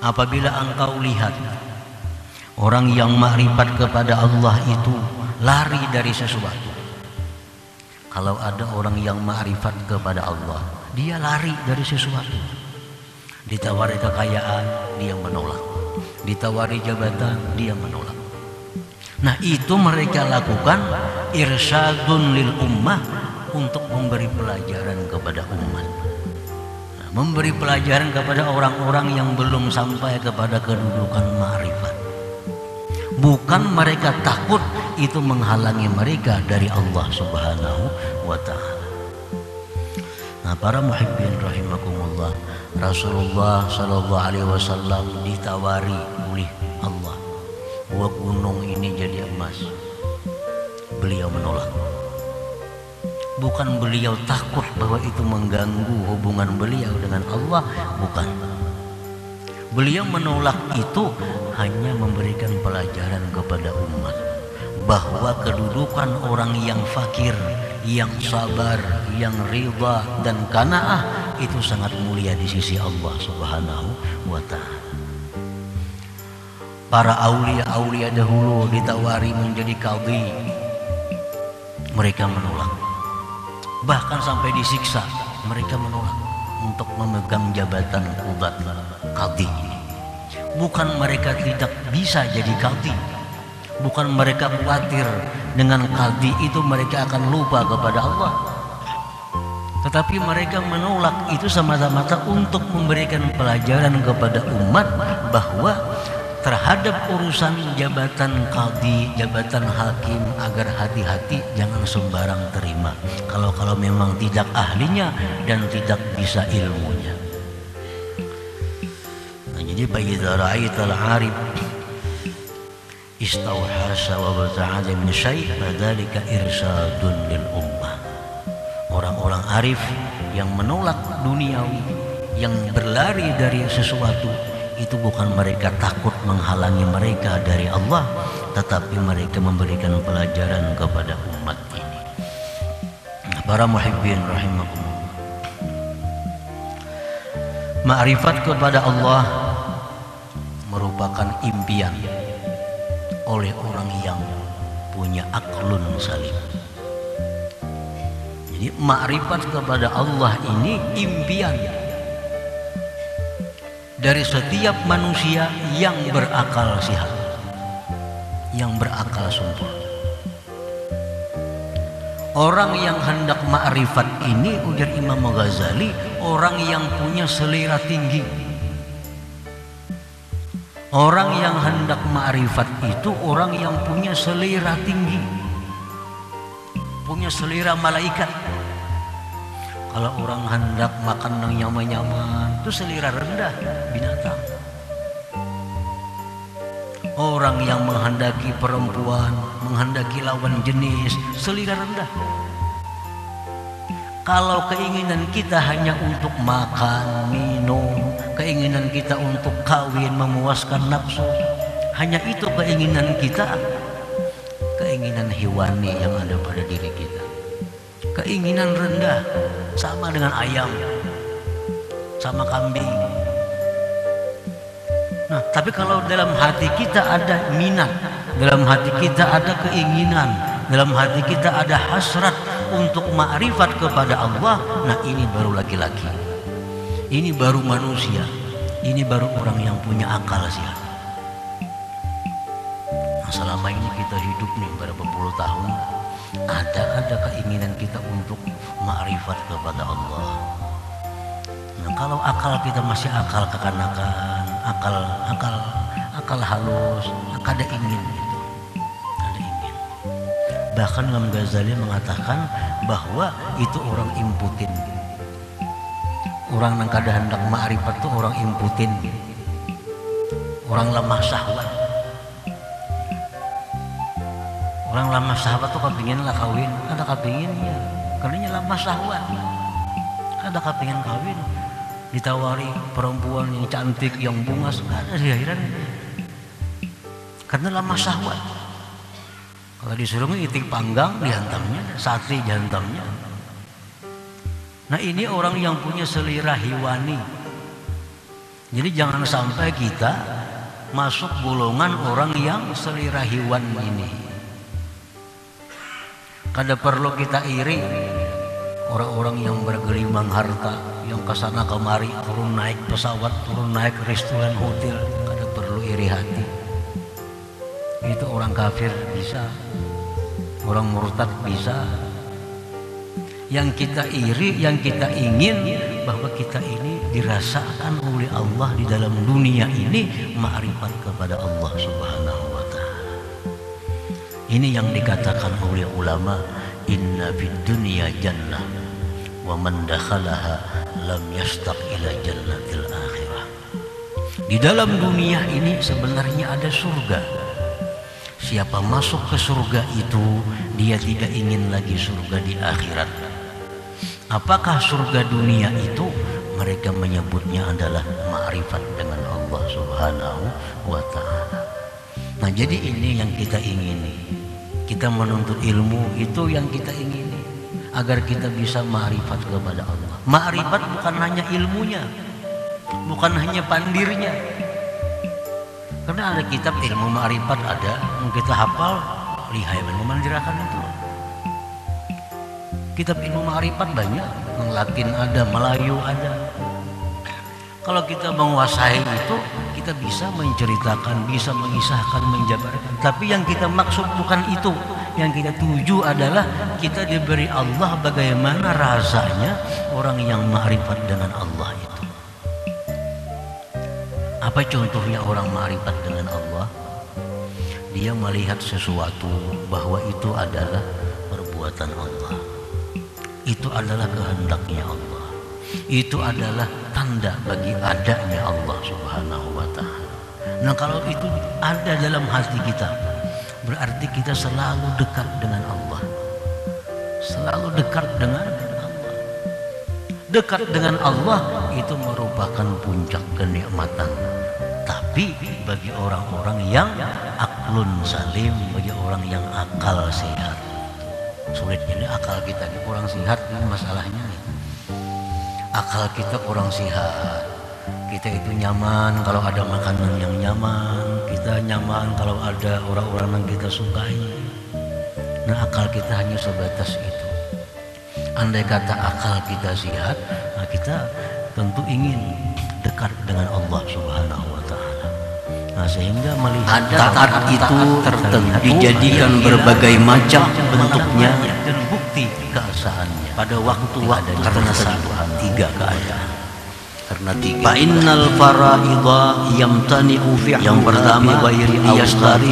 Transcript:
apabila engkau lihat orang yang makrifat kepada Allah itu lari dari sesuatu. Kalau ada orang yang makrifat kepada Allah dia lari dari sesuatu. Ditawari kekayaan dia menolak. Ditawari jabatan dia menolak. Nah itu mereka lakukan irsyadun lil ummah untuk memberi pelajaran kepada umat memberi pelajaran kepada orang-orang yang belum sampai kepada kedudukan ma'rifat bukan mereka takut itu menghalangi mereka dari Allah subhanahu wa ta'ala. Nah para muhibbin rahimakumullah Rasulullah sallallahu alaihi wasallam ditawari oleh Allah bahwa gunung ini jadi emas. Beliau menolak bukan beliau takut bahwa itu mengganggu hubungan beliau dengan Allah bukan. Beliau menolak itu hanya memberikan pelajaran kepada umat bahwa kedudukan orang yang fakir yang sabar yang ridha dan kanaah itu sangat mulia di sisi Allah Subhanahu wa taala. Para aulia-aulia dahulu ditawari menjadi kadi mereka menolak bahkan sampai disiksa mereka menolak untuk memegang jabatan kubat kadi bukan mereka tidak bisa jadi kadi bukan mereka khawatir dengan kadi itu mereka akan lupa kepada Allah. Tetapi mereka menolak itu semata-mata untuk memberikan pelajaran kepada umat bahwa terhadap urusan jabatan kadi, jabatan hakim agar hati-hati jangan sembarang terima. Kalau kalau memang tidak ahlinya dan tidak bisa ilmunya. Nah, jadi bagi ra'aital arif istauhasa wa bata'ada min syai' fadzalika irsadun lil ummah. Orang-orang arif yang menolak duniawi, yang berlari dari sesuatu itu bukan mereka takut menghalangi mereka dari Allah tetapi mereka memberikan pelajaran kepada umat ini. Para muhibbin rahimakumullah. Ma'rifat kepada Allah merupakan impian oleh orang yang punya aklun salim. Jadi ma'rifat kepada Allah ini impian dari setiap manusia yang berakal sehat yang berakal sempurna. Orang yang hendak ma'rifat ini ujar Imam Ghazali orang yang punya selera tinggi. Orang yang hendak ma'rifat itu orang yang punya selera tinggi punya selera malaikat kalau orang hendak makan yang nyaman-nyaman itu selera rendah binatang. Orang yang menghendaki perempuan, menghendaki lawan jenis, selera rendah. Kalau keinginan kita hanya untuk makan, minum, keinginan kita untuk kawin, memuaskan nafsu, hanya itu keinginan kita, keinginan hewani yang ada pada diri kita keinginan rendah sama dengan ayam sama kambing. Nah tapi kalau dalam hati kita ada minat dalam hati kita ada keinginan dalam hati kita ada hasrat untuk ma'rifat kepada Allah nah ini baru laki-laki. Ini baru manusia. Ini baru orang yang punya akal sehat nah, selama ini kita hidup nih berapa puluh tahun ada ada keinginan kita untuk makrifat kepada Allah. Nah, kalau akal kita masih akal kekanakan, akal akal akal halus, ada ingin itu, ada ingin. Bahkan Imam Ghazali mengatakan bahwa itu orang imputin. Orang yang kada hendak makrifat itu orang imputin. Orang lemah syahwat orang lama sahabat tuh kepingin lah kawin. Ada kepinginnya karena lama sahabat. Ada kepingin kawin. Ditawari perempuan yang cantik yang bungas ada di akhiran karena lama sahabat. Kalau disuruh itik panggang dihantamnya sate jantamnya nah ini orang yang punya selera hewani. Jadi jangan sampai kita masuk golongan orang yang selera hewan ini. Kada perlu kita iri orang-orang yang bergelimang harta, yang ke sana kemari turun naik pesawat, turun naik restoran hotel, kada perlu iri hati. Itu orang kafir bisa, orang murtad bisa. Yang kita iri, yang kita ingin bahwa kita ini dirasakan oleh Allah di dalam dunia ini ma'rifat kepada Allah Subhanahu wa taala. Ini yang dikatakan oleh ulama inna fid dunya jannah wa man lam yastaq ila jannatil akhirah. Di dalam dunia ini sebenarnya ada surga. Siapa masuk ke surga itu dia tidak ingin lagi surga di akhirat. Apakah surga dunia itu mereka menyebutnya adalah ma'rifat dengan Allah Subhanahu wa taala. Nah, jadi ini yang kita ingini. Kita menuntut ilmu itu yang kita ingini agar kita bisa ma'rifat kepada Allah. Ma'rifat bukan hanya ilmunya, bukan hanya pandirnya. Karena ada kitab ilmu ma'rifat ada, yang kita hafal lihai memanjirakan itu. Kitab ilmu ma'rifat banyak, yang Latin ada, Melayu ada. Kalau kita menguasai itu, kita bisa menceritakan, bisa mengisahkan, menjabarkan. Tapi yang kita maksud bukan itu. Yang kita tuju adalah kita diberi Allah bagaimana rasanya orang yang ma'rifat dengan Allah itu. Apa contohnya orang ma'rifat dengan Allah? Dia melihat sesuatu bahwa itu adalah perbuatan Allah. Itu adalah kehendaknya Allah. Itu adalah tanda bagi adanya Allah Subhanahu wa taala. Nah, kalau itu ada dalam hati kita, berarti kita selalu dekat dengan Allah. Selalu dekat dengan Allah. Dekat dengan Allah itu merupakan puncak kenikmatan. Tapi bagi orang-orang yang aklun salim, bagi orang yang akal sehat. Sulit ini akal kita ini kurang sehat ini masalahnya. Akal kita kurang sehat. Kita itu nyaman kalau ada makanan yang nyaman. Kita nyaman kalau ada orang-orang yang kita sukai. Nah akal kita hanya sebatas itu. Andai kata akal kita sehat, nah kita tentu ingin dekat dengan Allah Subhanahu wa taala. Nah, sehingga melihat taat itu tertentu dijadikan berbagai macam bentuknya dan bukti keasaannya pada waktu-waktu karena tertentu. tiga keadaan. Karena tiga. Fa innal faraidha yamtani'u fi Yang pertama, ghairi yastari